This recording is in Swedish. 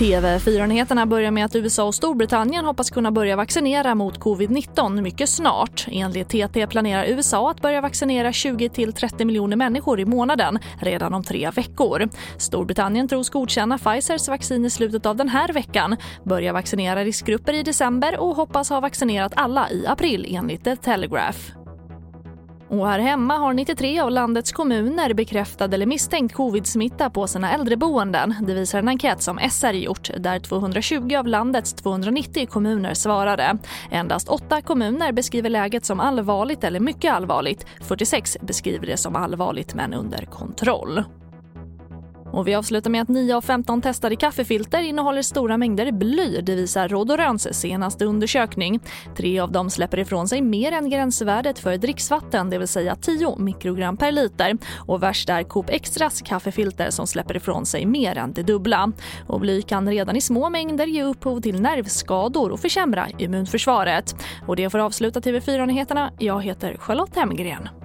TV4-nyheterna börjar med att USA och Storbritannien hoppas kunna börja vaccinera mot covid-19 mycket snart. Enligt TT planerar USA att börja vaccinera 20-30 miljoner människor i månaden redan om tre veckor. Storbritannien tros godkänna Pfizers vaccin i slutet av den här veckan, börja vaccinera riskgrupper i december och hoppas ha vaccinerat alla i april enligt The Telegraph. Och här hemma har 93 av landets kommuner bekräftad eller misstänkt covid-smitta på sina äldreboenden. Det visar en enkät som SR gjort där 220 av landets 290 kommuner svarade. Endast 8 kommuner beskriver läget som allvarligt eller mycket allvarligt. 46 beskriver det som allvarligt men under kontroll. Och vi avslutar med att 9 av 15 testade kaffefilter innehåller stora mängder bly. Det visar Råd &ampampers senaste undersökning. Tre av dem släpper ifrån sig mer än gränsvärdet för dricksvatten, det vill säga 10 mikrogram per liter. Och värst är Coop Extras kaffefilter som släpper ifrån sig mer än det dubbla. Och bly kan redan i små mängder ge upphov till nervskador och försämra immunförsvaret. Och det får avsluta TV4-nyheterna. Jag heter Charlotte Hemgren.